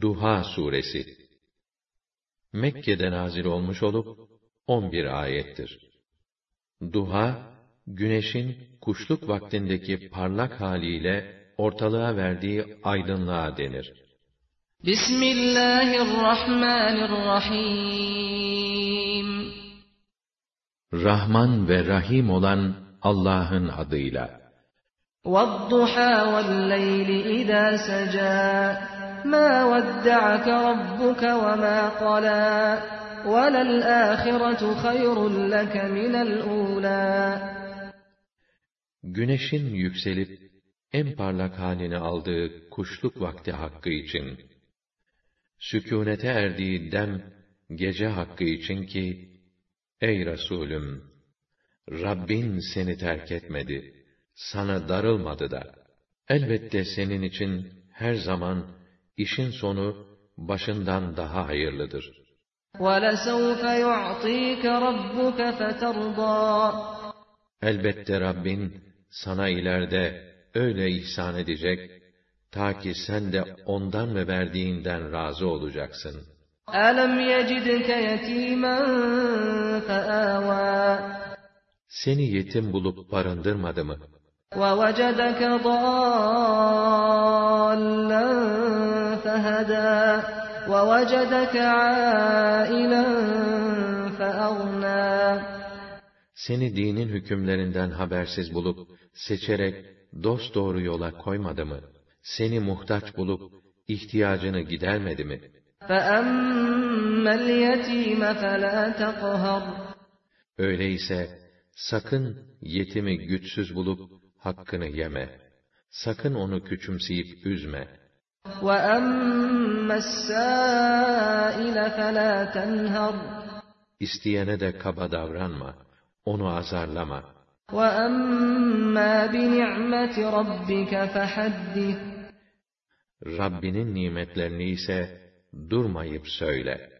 Duha suresi Mekke'de nazil olmuş olup 11 ayettir. Duha güneşin kuşluk vaktindeki parlak haliyle ortalığa verdiği aydınlığa denir. Bismillahirrahmanirrahim Rahman ve Rahim olan Allah'ın adıyla. وَالضُّحَى وَاللَّيْلِ إِذَا سَجَى مَا وَدَّعَكَ رَبُّكَ وَمَا قَلَى وَلَلْآخِرَةُ خَيْرٌ لَكَ مِنَ الْأُولَى Güneşin yükselip en parlak halini aldığı kuşluk vakti hakkı için, sükûnete erdiği dem gece hakkı için ki, ey Resulüm, Rabbin seni terk etmedi, sana darılmadı da, elbette senin için her zaman işin sonu başından daha hayırlıdır. وَلَسَوْفَ يُعْطِيكَ رَبُّكَ فَتَرْضَى Elbette Rabbin sana ileride öyle ihsan edecek ta ki sen de ondan ve verdiğinden razı olacaksın. أَلَمْ يَجِدْكَ يَتِيمًا فَآوَى Seni yetim bulup barındırmadı mı? وَوَجَدَكَ ضَالًّا فَهَدَى وَوَجَدَكَ عَائِلًا فَأَغْنَى Seni dinin hükümlerinden habersiz bulup, seçerek dosdoğru yola koymadı mı? Seni muhtaç bulup, ihtiyacını gidermedi mi? فَأَمَّا الْيَتِيمَ فَلَا تَقْهَرْ Öyleyse, sakın yetimi güçsüz bulup, hakkını yeme. Sakın onu küçümseyip üzme. İsteyene de kaba davranma, onu azarlama. Rabbinin nimetlerini ise durmayıp söyle.